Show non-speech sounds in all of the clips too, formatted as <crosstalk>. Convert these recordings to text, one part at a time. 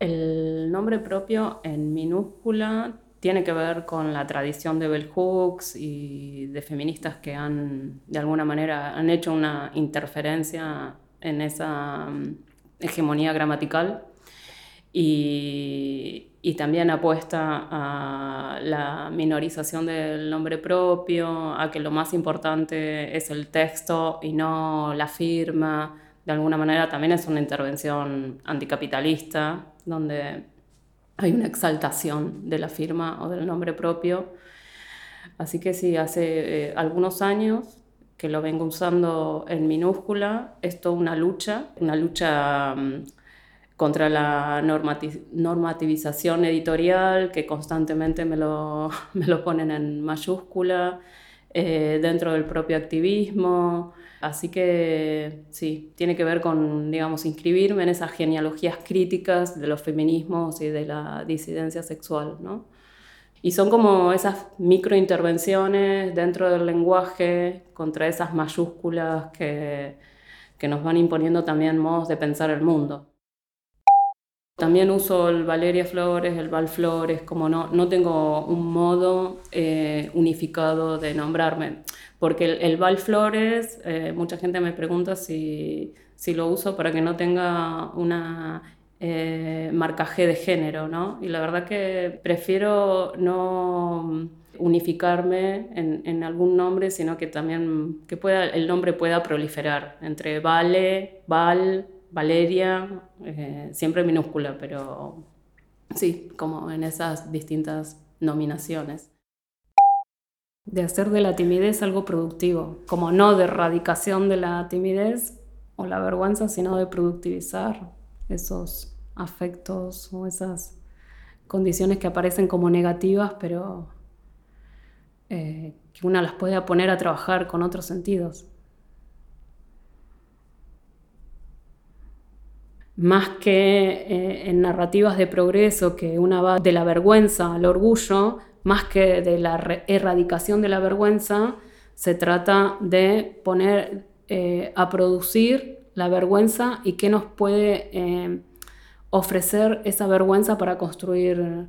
El nombre propio en minúscula tiene que ver con la tradición de bell hooks y de feministas que han, de alguna manera, han hecho una interferencia en esa mm, hegemonía gramatical y, también apuesta a la minorización del nombre propio, a que lo más importante es el texto y no la firma. De alguna manera también es una intervención anticapitalista, donde hay una exaltación de la firma o del nombre propio. Así que sí, hace eh, algunos años que lo vengo usando en minúscula, es toda una lucha, una lucha mm, contra la normativización editorial, que constantemente me lo, <laughs> me lo ponen en mayúscula, eh, dentro del propio activismo. Así que sí, tiene que ver con, digamos, inscribirme en esas genealogías críticas de los feminismos y de la disidencia sexual, ¿no? Y son como esas microintervenciones dentro del lenguaje contra esas mayúsculas que, que nos van imponiendo también modos de pensar el mundo. También uso el Valeria Flores, el Val Flores, como no, no tengo un modo eh, unificado de nombrarme, porque el, Val Flores, eh, mucha gente me pregunta si, si, lo uso para que no tenga una eh, marcaje de género, ¿no? Y la verdad que prefiero no unificarme en, algún nombre, sino que también que pueda, el nombre pueda proliferar entre Vale, Val, Valeria, eh, siempre minúscula, pero sí, como en esas distintas nominaciones. De hacer de la timidez algo productivo, como no de erradicación de la timidez o la vergüenza, sino de productivizar esos afectos o esas condiciones que aparecen como negativas, pero eh, que una las puede poner a trabajar con otros sentidos. Más que eh, en narrativas de progreso, que una va de la vergüenza al orgullo, más que de la erradicación de la vergüenza, se trata de poner eh, a producir la vergüenza y qué nos puede eh, ofrecer esa vergüenza para construir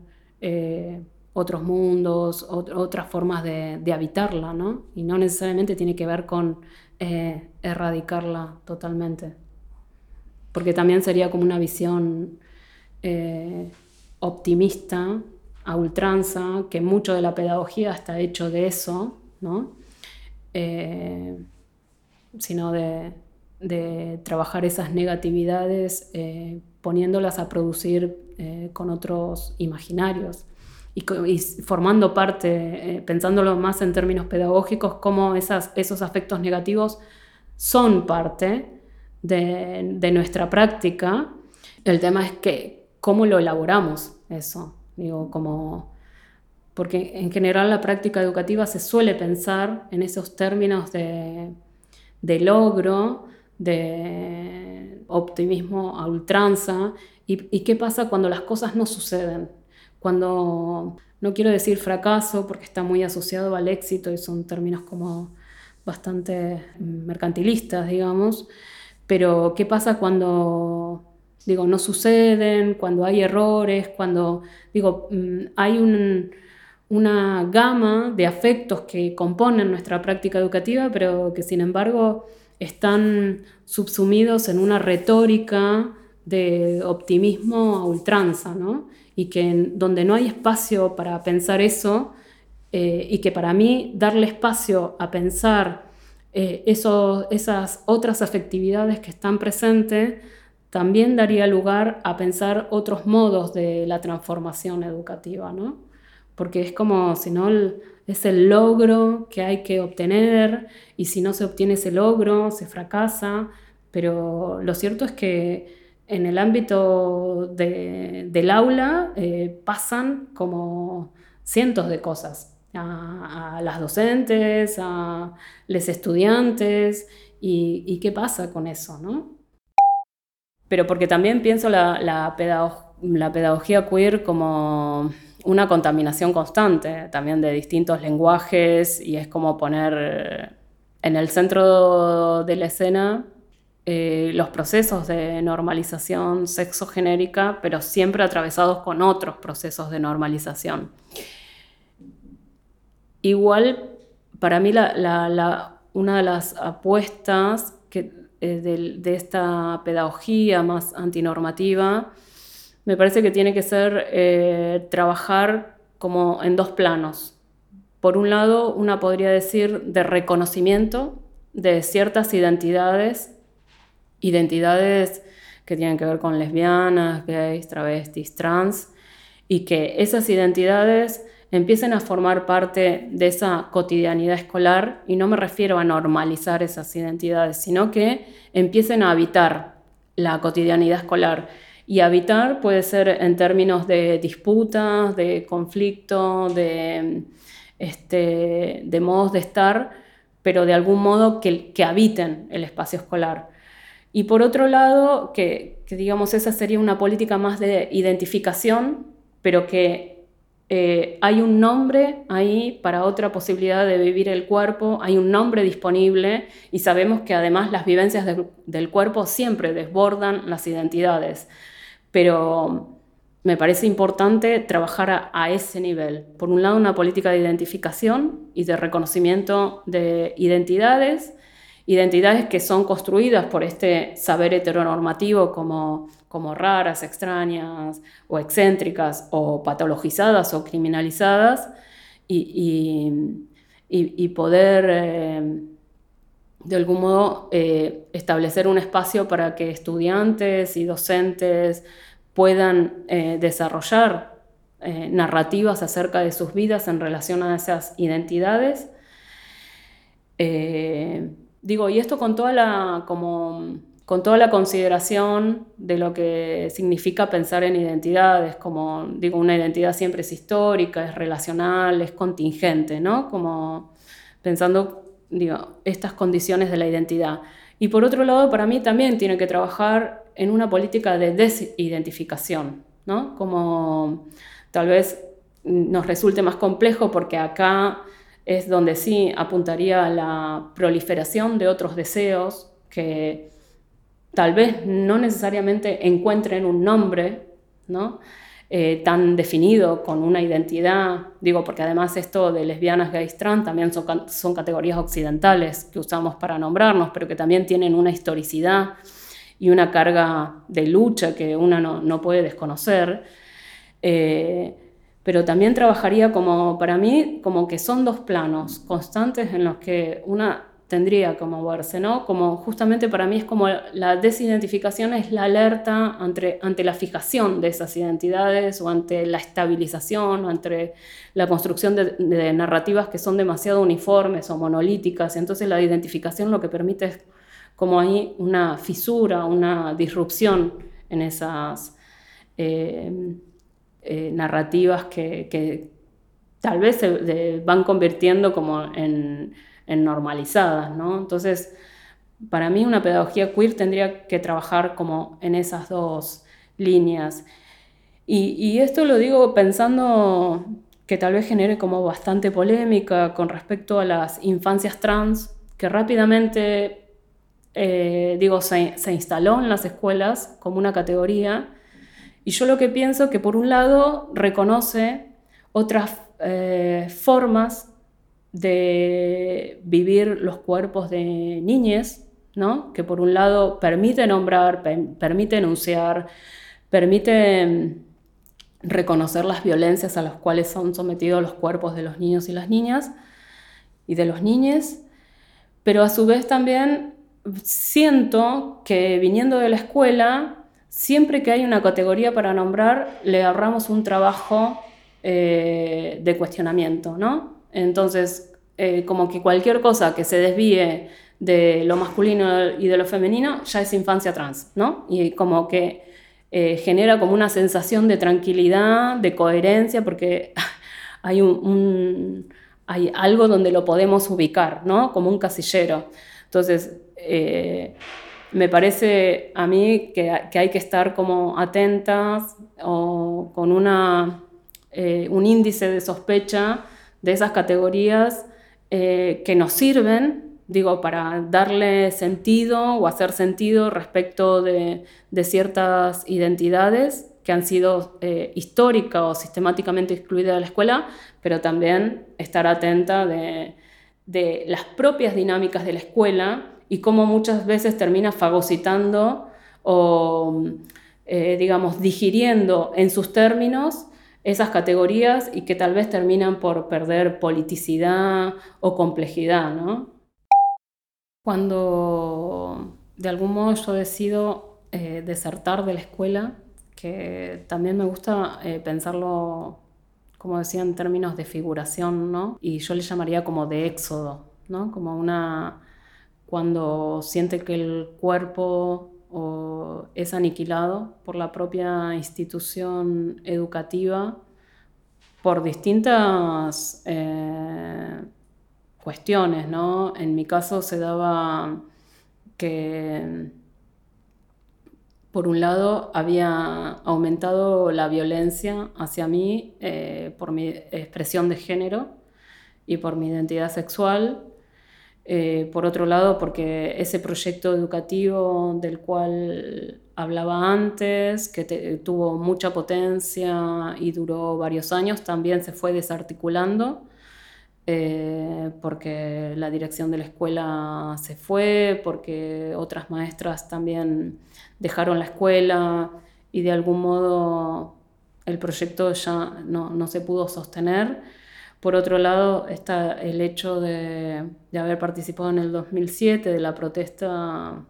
otros mundos, otras formas de, de, habitarla, ¿no? Y no necesariamente tiene que ver con erradicarla totalmente porque también sería como una visión eh, optimista, a ultranza, que mucho de la pedagogía está hecho de eso, ¿no? Eh, sino de, trabajar esas negatividades eh, poniéndolas a producir con otros imaginarios y, formando parte, pensándolo más en términos pedagógicos, cómo esos afectos negativos son parte de, nuestra práctica. El tema es que cómo lo elaboramos eso. Digo, como, porque en general la práctica educativa se suele pensar en esos términos de, logro, de optimismo a ultranza, y, y, qué pasa cuando las cosas no suceden. Cuando, no quiero decir fracaso, porque está muy asociado al éxito y son términos como bastante mercantilistas, digamos, pero ¿qué pasa cuando, digo, no suceden, cuando hay errores, cuando, digo, mm, hay una gama de afectos que componen nuestra práctica educativa, pero que sin embargo están subsumidos en una retórica de optimismo a ultranza, ¿no? Y que donde no hay espacio para pensar eso, eh, y que para mí darle espacio a pensar eh, esas otras afectividades que están presentes, también daría lugar a pensar otros modos de la transformación educativa, ¿no? Porque es como si no es el logro que hay que obtener y si no se obtiene ese logro se fracasa, pero lo cierto es que en el ámbito del aula eh, pasan como cientos de cosas a, las docentes, a los estudiantes y, qué pasa con eso, ¿no? Pero porque también pienso la, pedagogía queer como una contaminación constante también de distintos lenguajes y es como poner en el centro de la escena eh, los procesos de normalización sexogenérica, pero siempre atravesados con otros procesos de normalización. Igual, para mí, una de las apuestas eh, de, esta pedagogía más antinormativa, me parece que tiene que ser eh, trabajar como en dos planos. Por un lado, una podría decir de reconocimiento de ciertas identidades identidades que tienen que ver con lesbianas, gays, travestis, trans, y que esas identidades empiecen a formar parte de esa cotidianidad escolar, y no me refiero a normalizar esas identidades, sino que empiecen a habitar la cotidianidad escolar. Y habitar puede ser en términos de disputas, de conflicto, de, este, modos de estar, pero de algún modo que, que habiten el espacio escolar. Y por otro lado, que, digamos esa sería una política más de identificación, pero que eh, hay un nombre ahí para otra posibilidad de vivir el cuerpo, hay un nombre disponible y sabemos que además las vivencias del cuerpo siempre desbordan las identidades. Pero me parece importante trabajar a, ese nivel. Por un lado, una política de identificación y de reconocimiento de identidades identidades que son construidas por este saber heteronormativo como, como raras, extrañas o excéntricas o patologizadas o criminalizadas y, y, poder eh, de algún modo eh, establecer un espacio para que estudiantes y docentes puedan eh, desarrollar narrativas acerca de sus vidas en relación a esas identidades. Digo, y esto con toda la, como, con toda la consideración de lo que significa pensar en identidades, como digo, una identidad siempre es histórica, es relacional, es contingente, ¿no? Como pensando, digo, estas condiciones de la identidad. Y por otro lado, para mí también tiene que trabajar en una política de desidentificación, ¿no? Como tal vez nos resulte más complejo porque acá es donde sí apuntaría a la proliferación de otros deseos que tal vez no necesariamente encuentren un nombre, ¿no? Eh, tan definido, con una identidad, digo, porque además esto de lesbianas, gays, trans también son, son categorías occidentales que usamos para nombrarnos, pero que también tienen una historicidad y una carga de lucha que una no, no puede desconocer. Eh, pero también trabajaría como, para mí, como que son dos planos constantes en los que una tendría como verse, ¿no? Como justamente para mí es como la desidentificación es la alerta ante, ante la fijación de esas identidades o ante la estabilización o ante la construcción de, narrativas que son demasiado uniformes o monolíticas. Entonces la identificación lo que permite es como ahí una fisura, una disrupción en esas... Eh, eh, narrativas que, tal vez se van convirtiendo como en, normalizadas, ¿no? Entonces, para mí una pedagogía queer tendría que trabajar como en esas dos líneas. Y, esto lo digo pensando que tal vez genere como bastante polémica con respecto a las infancias trans, que rápidamente, eh, digo, se, se, instaló en las escuelas como una categoría y yo lo que pienso que por un lado reconoce otras eh, formas de vivir los cuerpos de niñez, ¿no? que por un lado permite nombrar, permite enunciar, permite mm, reconocer las violencias a las cuales son sometidos los cuerpos de los niños y las niñas y de los niños, pero a su vez también siento que viniendo de la escuela siempre que hay una categoría para nombrar, le ahorramos un trabajo eh, de cuestionamiento, ¿no? Entonces, eh, como que cualquier cosa que se desvíe de lo masculino y de lo femenino ya es infancia trans, ¿no? Y como que eh, genera como una sensación de tranquilidad, de coherencia, porque <laughs> hay, un, hay algo donde lo podemos ubicar, ¿no? Como un casillero. Entonces, me parece a mí que, hay que estar como atentas o con una, eh, un índice de sospecha de esas categorías eh, que nos sirven digo, para darle sentido o hacer sentido respecto de, ciertas identidades que han sido eh, históricas o sistemáticamente excluidas de la escuela, pero también estar atenta de, las propias dinámicas de la escuela y cómo muchas veces termina fagocitando o, eh, digamos, digiriendo en sus términos esas categorías y que tal vez terminan por perder politicidad o complejidad, ¿no? Cuando de algún modo yo decido eh, desertar de la escuela, que también me gusta eh, pensarlo, como decía, en términos de figuración, ¿no? Y yo le llamaría como de éxodo, ¿no? Como una... cuando siente que el cuerpo es aniquilado por la propia institución educativa por distintas eh, cuestiones, ¿no? En mi caso se daba que, por un lado, había aumentado la violencia hacia mí eh, por mi expresión de género y por mi identidad sexual. Eh, por otro lado, porque ese proyecto educativo del cual hablaba antes, que tuvo mucha potencia y duró varios años, también se fue desarticulando eh, porque la dirección de la escuela se fue, porque otras maestras también dejaron la escuela y de algún modo el proyecto ya no, se pudo sostener. Por otro lado está el hecho de, haber participado en el 2007 de la protesta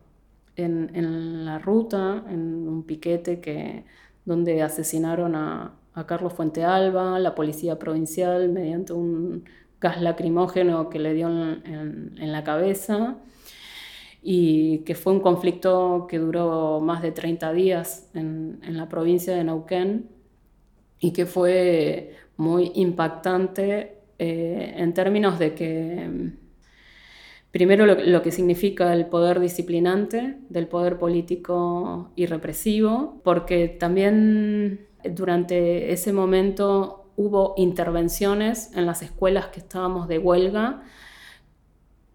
en, la ruta, en un piquete que, donde asesinaron a, Carlos Fuentealba, la policía provincial, mediante un gas lacrimógeno que le dio en, la cabeza y que fue un conflicto que duró más de 30 días en, la provincia de Neuquén y que fue muy impactante eh, en términos de que, primero, lo, que significa el poder disciplinante del poder político y represivo, porque también durante ese momento hubo intervenciones en las escuelas que estábamos de huelga,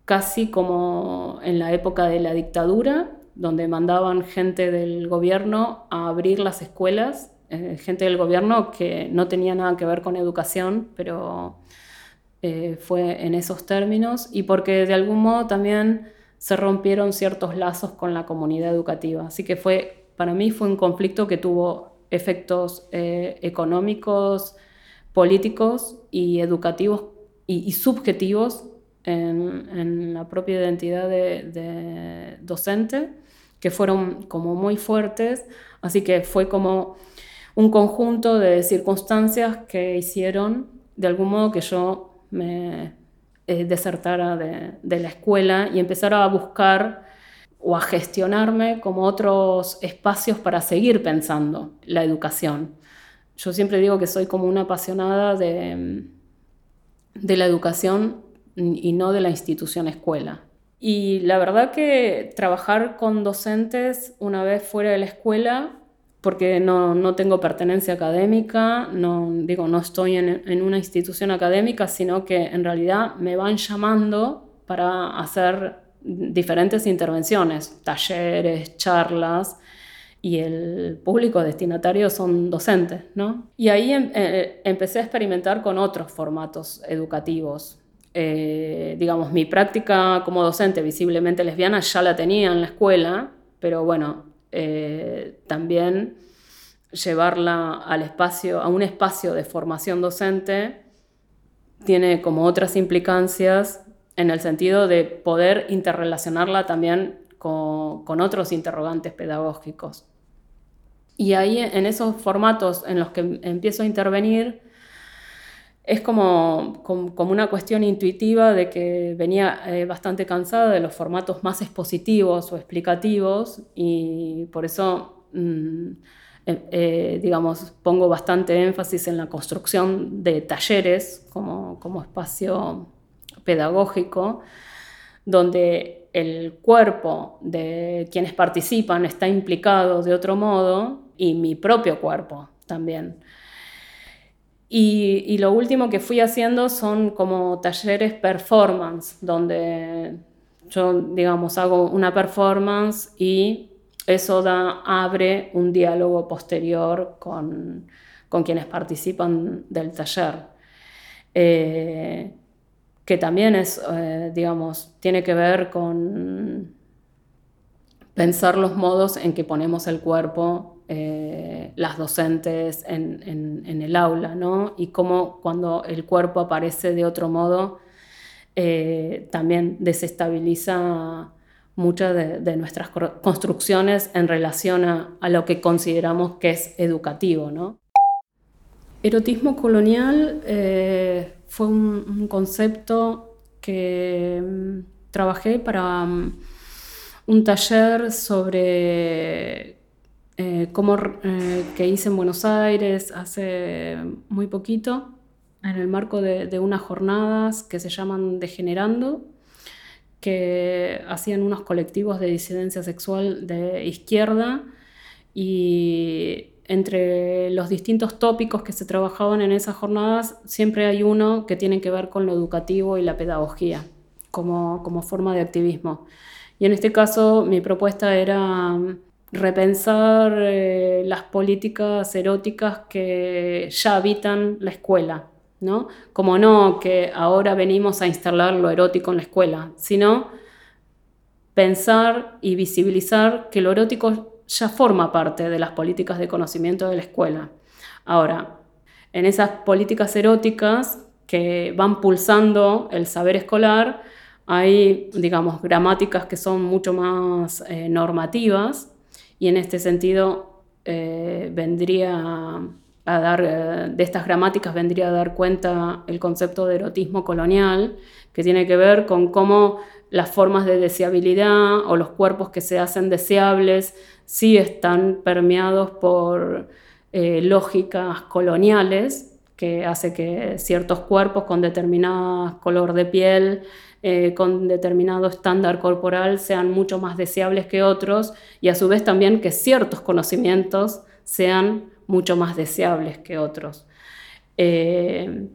casi como en la época de la dictadura, donde mandaban gente del gobierno a abrir las escuelas, eh, gente del gobierno que no tenía nada que ver con educación, pero eh, fue en esos términos, y porque de algún modo también se rompieron ciertos lazos con la comunidad educativa. Así que fue, para mí fue un conflicto que tuvo efectos eh, económicos, políticos y educativos y, subjetivos en, la propia identidad de, docente, que fueron como muy fuertes, así que fue como un conjunto de circunstancias que hicieron de algún modo que yo me eh, desertara de, la escuela y empezara a buscar o a gestionarme como otros espacios para seguir pensando la educación yo siempre digo que soy como una apasionada de la educación y no de la institución escuela. Y la verdad que trabajar con docentes una vez fuera de la escuela, porque no, no tengo pertenencia académica, no, digo, no estoy en, en, una institución académica, sino que en realidad me van llamando para hacer diferentes intervenciones, talleres, charlas, y el público destinatario son docentes, ¿no? Y ahí em, eh, empecé a experimentar con otros formatos educativos. Eh, digamos, mi práctica como docente visiblemente lesbiana ya la tenía en la escuela, pero bueno, eh, también llevarla al espacio, a un espacio de formación docente tiene como otras implicancias en el sentido de poder interrelacionarla también con, con otros interrogantes pedagógicos. Y ahí en esos formatos en los que empiezo a intervenir, es como, como, una cuestión intuitiva de que venía eh, bastante cansada de los formatos más expositivos o explicativos y por eso, mm, eh, eh, digamos, pongo bastante énfasis en la construcción de talleres como, como espacio pedagógico, donde el cuerpo de quienes participan está implicado de otro modo y mi propio cuerpo también. Y, lo último que fui haciendo son como talleres performance, donde yo, digamos, hago una performance y eso da, abre un diálogo posterior con, quienes participan del taller. Eh, que también es, eh, digamos, tiene que ver con pensar los modos en que ponemos el cuerpo eh, las docentes en, el aula, ¿no? Y cómo cuando el cuerpo aparece de otro modo, eh, también desestabiliza muchas de, nuestras construcciones en relación a, lo que consideramos que es educativo, ¿no? Erotismo colonial eh, fue un, concepto que mm, trabajé para mm, un taller sobre eh, como, eh, que hice en Buenos Aires hace muy poquito, en el marco de, unas jornadas que se llaman Degenerando, que hacían unos colectivos de disidencia sexual de izquierda y entre los distintos tópicos que se trabajaban en esas jornadas siempre hay uno que tiene que ver con lo educativo y la pedagogía como, como forma de activismo. Y en este caso mi propuesta era repensar eh, las políticas eróticas que ya habitan la escuela, ¿no? Como no que ahora venimos a instalar lo erótico en la escuela, sino pensar y visibilizar que lo erótico ya forma parte de las políticas de conocimiento de la escuela. Ahora, en esas políticas eróticas que van pulsando el saber escolar, hay, digamos, gramáticas que son mucho más eh, normativas, y en este sentido eh, vendría a dar, eh, de estas gramáticas vendría a dar cuenta el concepto de erotismo colonial, que tiene que ver con cómo las formas de deseabilidad o los cuerpos que se hacen deseables sí están permeados por eh, lógicas coloniales, que hace que ciertos cuerpos con determinado color de piel eh, con determinado estándar corporal sean mucho más deseables que otros y a su vez también que ciertos conocimientos sean mucho más deseables que otros. Eh,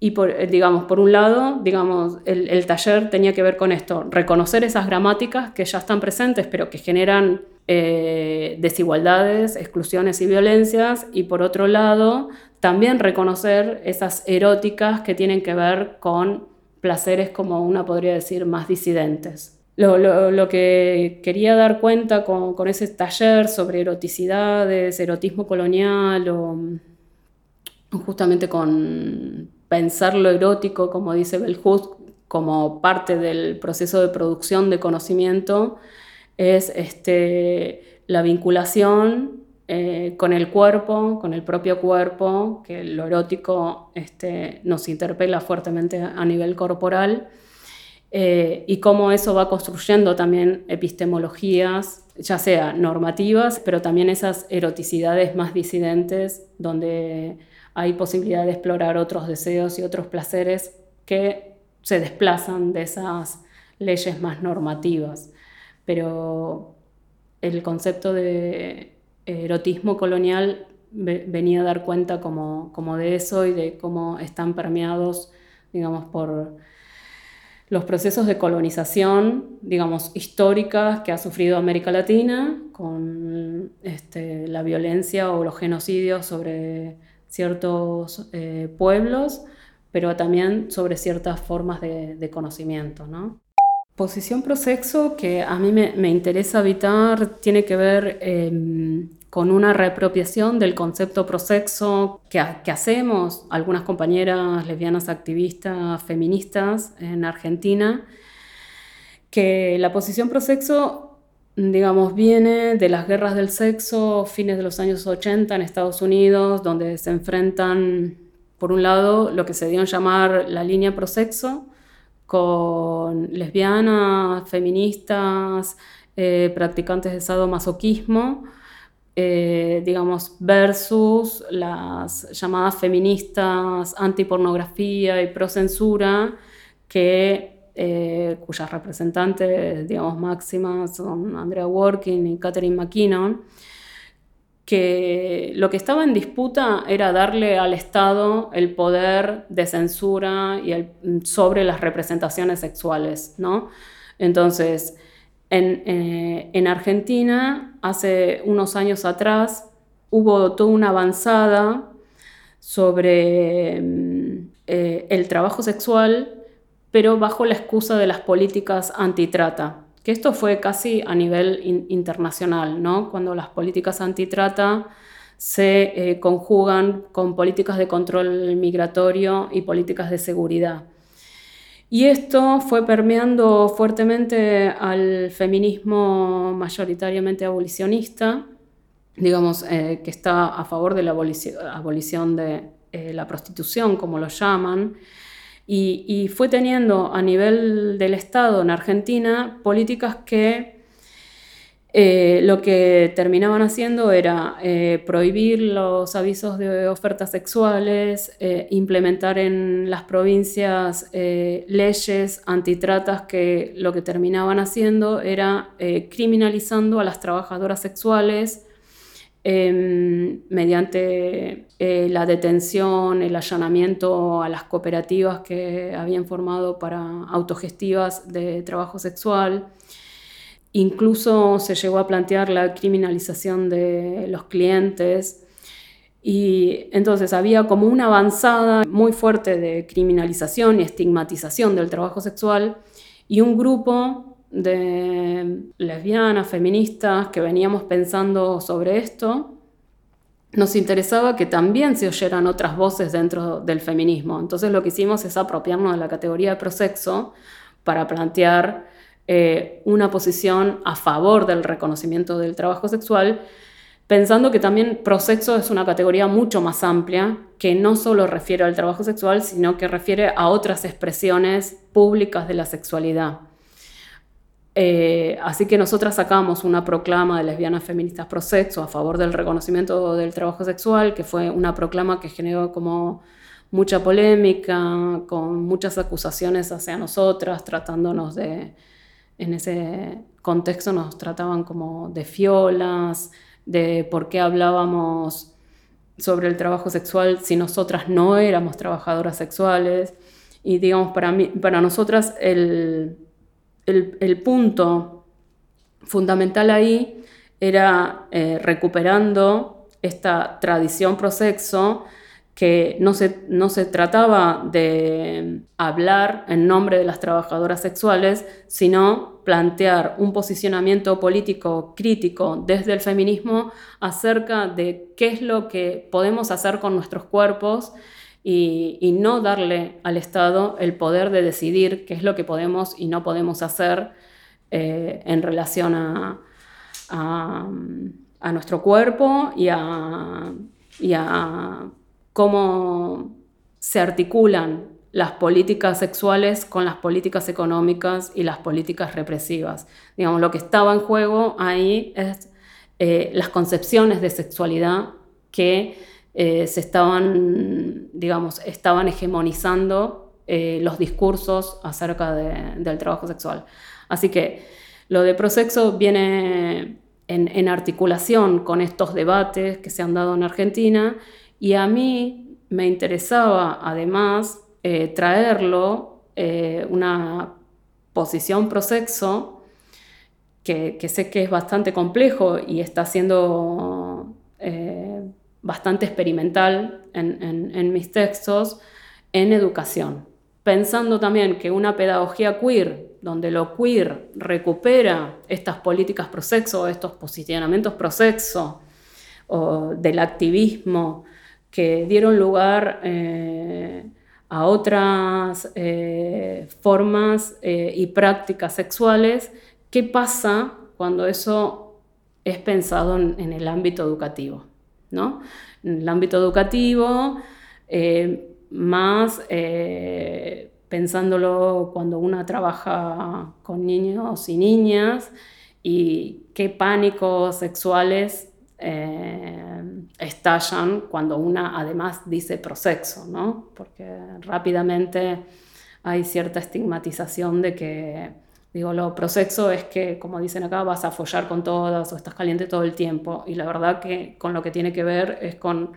y por, eh, digamos, por un lado, digamos, el, taller tenía que ver con esto, reconocer esas gramáticas que ya están presentes, pero que generan desigualdades, exclusiones y violencias, y por otro lado, también reconocer esas eróticas que tienen que ver con placeres como una podría decir más disidentes. Lo, que quería dar cuenta con, ese taller sobre eroticidades, erotismo colonial o justamente con pensar lo erótico, como dice Bell como parte del proceso de producción de conocimiento, es este, la vinculación eh, con el cuerpo, con el propio cuerpo, que lo erótico este, nos interpela fuertemente a nivel corporal, eh, y cómo eso va construyendo también epistemologías, ya sea normativas, pero también esas eroticidades más disidentes, donde hay posibilidad de explorar otros deseos y otros placeres que se desplazan de esas leyes más normativas. Pero el concepto de erotismo colonial venía a dar cuenta como, de eso y de cómo están permeados, digamos, por los procesos de colonización, digamos, históricas que ha sufrido América Latina, con este, la violencia o los genocidios sobre ciertos eh, pueblos, pero también sobre ciertas formas de, conocimiento, ¿no? Posición prosexo que a mí me, interesa habitar tiene que ver em, con una reapropiación del concepto prosexo que, que, hacemos algunas compañeras lesbianas activistas feministas en Argentina, que la posición prosexo, digamos, viene de las guerras del sexo, fines de los años 80 en Estados Unidos, donde se enfrentan, por un lado, lo que se dio a llamar la línea prosexo, con lesbianas, feministas, eh, practicantes de sadomasoquismo, eh, digamos, versus las llamadas feministas antipornografía y procensura, que, eh, cuyas representantes, digamos, máximas son Andrea Working y Catherine McKinnon, que lo que estaba en disputa era darle al Estado el poder de censura y sobre las representaciones sexuales, ¿no? Entonces, en, eh, en Argentina, hace unos años atrás, hubo toda una avanzada sobre mm, eh, el trabajo sexual, pero bajo la excusa de las políticas antitrata, que esto fue casi a nivel internacional, ¿no? cuando las políticas antitrata se eh, conjugan con políticas de control migratorio y políticas de seguridad. Y esto fue permeando fuertemente al feminismo mayoritariamente abolicionista, digamos, eh, que está a favor de la abolición, de eh, la prostitución, como lo llaman, y, fue teniendo a nivel del Estado en Argentina políticas que eh, lo que terminaban haciendo era prohibir los avisos de ofertas sexuales, implementar en las provincias leyes antitratas que lo que terminaban haciendo era criminalizando a las trabajadoras sexuales, Em, mediante eh, la detención, el allanamiento a las cooperativas que habían formado para autogestivas de trabajo sexual. Incluso se llegó a plantear la criminalización de los clientes. Y entonces había como una avanzada muy fuerte de criminalización y estigmatización del trabajo sexual y un grupo de lesbianas, feministas, que veníamos pensando sobre esto, nos interesaba que también se oyeran otras voces dentro del feminismo. Entonces lo que hicimos es apropiarnos de la categoría de prosexo para plantear eh, una posición a favor del reconocimiento del trabajo sexual, pensando que también prosexo es una categoría mucho más amplia, que no solo refiere al trabajo sexual, sino que refiere a otras expresiones públicas de la sexualidad. Eh, así que nosotras sacamos una proclama de lesbianas feministas pro sexo a favor del reconocimiento del trabajo sexual, que fue una proclama que generó como mucha polémica, con muchas acusaciones hacia nosotras, tratándonos de, en ese contexto nos trataban como de fiolas, de por qué hablábamos sobre el trabajo sexual si nosotras no éramos trabajadoras sexuales. Y digamos, para, mí, para nosotras el el, punto fundamental ahí era eh, recuperando esta tradición prosexo que no se, no se trataba de hablar en nombre de las trabajadoras sexuales, sino plantear un posicionamiento político crítico desde el feminismo acerca de qué es lo que podemos hacer con nuestros cuerpos y, no darle al Estado el poder de decidir qué es lo que podemos y no podemos hacer eh, en relación a, nuestro cuerpo y a, cómo se articulan las políticas sexuales con las políticas económicas y las políticas represivas. Digamos, lo que estaba en juego ahí es eh, las concepciones de sexualidad que eh, se estaban, digamos, estaban hegemonizando eh, los discursos acerca del trabajo sexual. Así que lo de prosexo viene en, articulación con estos debates que se han dado en Argentina y a mí me interesaba además eh, traerlo una posición prosexo que, que, sé que es bastante complejo y está siendo bastante experimental en, mis textos en educación, pensando también que una pedagogía queer, donde lo queer recupera estas políticas pro sexo, estos posicionamientos pro sexo, o del activismo que dieron lugar eh, a otras eh, formas eh, y prácticas sexuales, ¿qué pasa cuando eso es pensado en el ámbito educativo? En el ámbito educativo, eh, más eh, pensándolo cuando una trabaja con niños y niñas y qué pánicos sexuales eh, estallan cuando una además dice prosexo, ¿no? Porque rápidamente hay cierta estigmatización de que Digo, lo prosexo es que, como dicen acá, vas a follar con todas o estás caliente todo el tiempo. Y la verdad que con lo que tiene que ver es con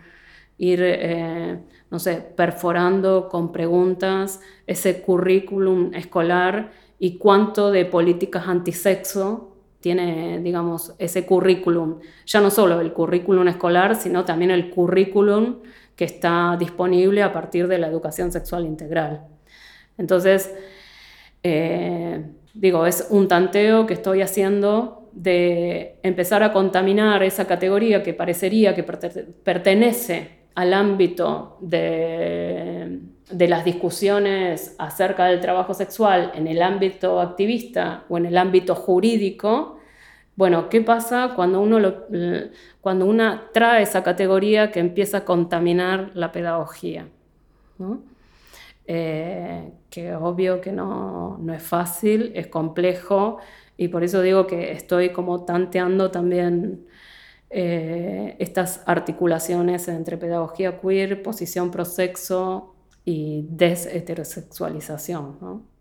ir, eh, no sé, perforando con preguntas ese currículum escolar y cuánto de políticas antisexo tiene, digamos, ese currículum. Ya no solo el currículum escolar, sino también el currículum que está disponible a partir de la educación sexual integral. Entonces, eh, digo, es un tanteo que estoy haciendo de empezar a contaminar esa categoría que parecería que pertenece al ámbito de, las discusiones acerca del trabajo sexual en el ámbito activista o en el ámbito jurídico, bueno, ¿qué pasa cuando uno, cuando una trae esa categoría que empieza a contaminar la pedagogía? Eh, que obvio que no, no, es fácil, es complejo y por eso digo que estoy como tanteando también eh, estas articulaciones entre pedagogía queer, posición prosexo y desheterosexualización.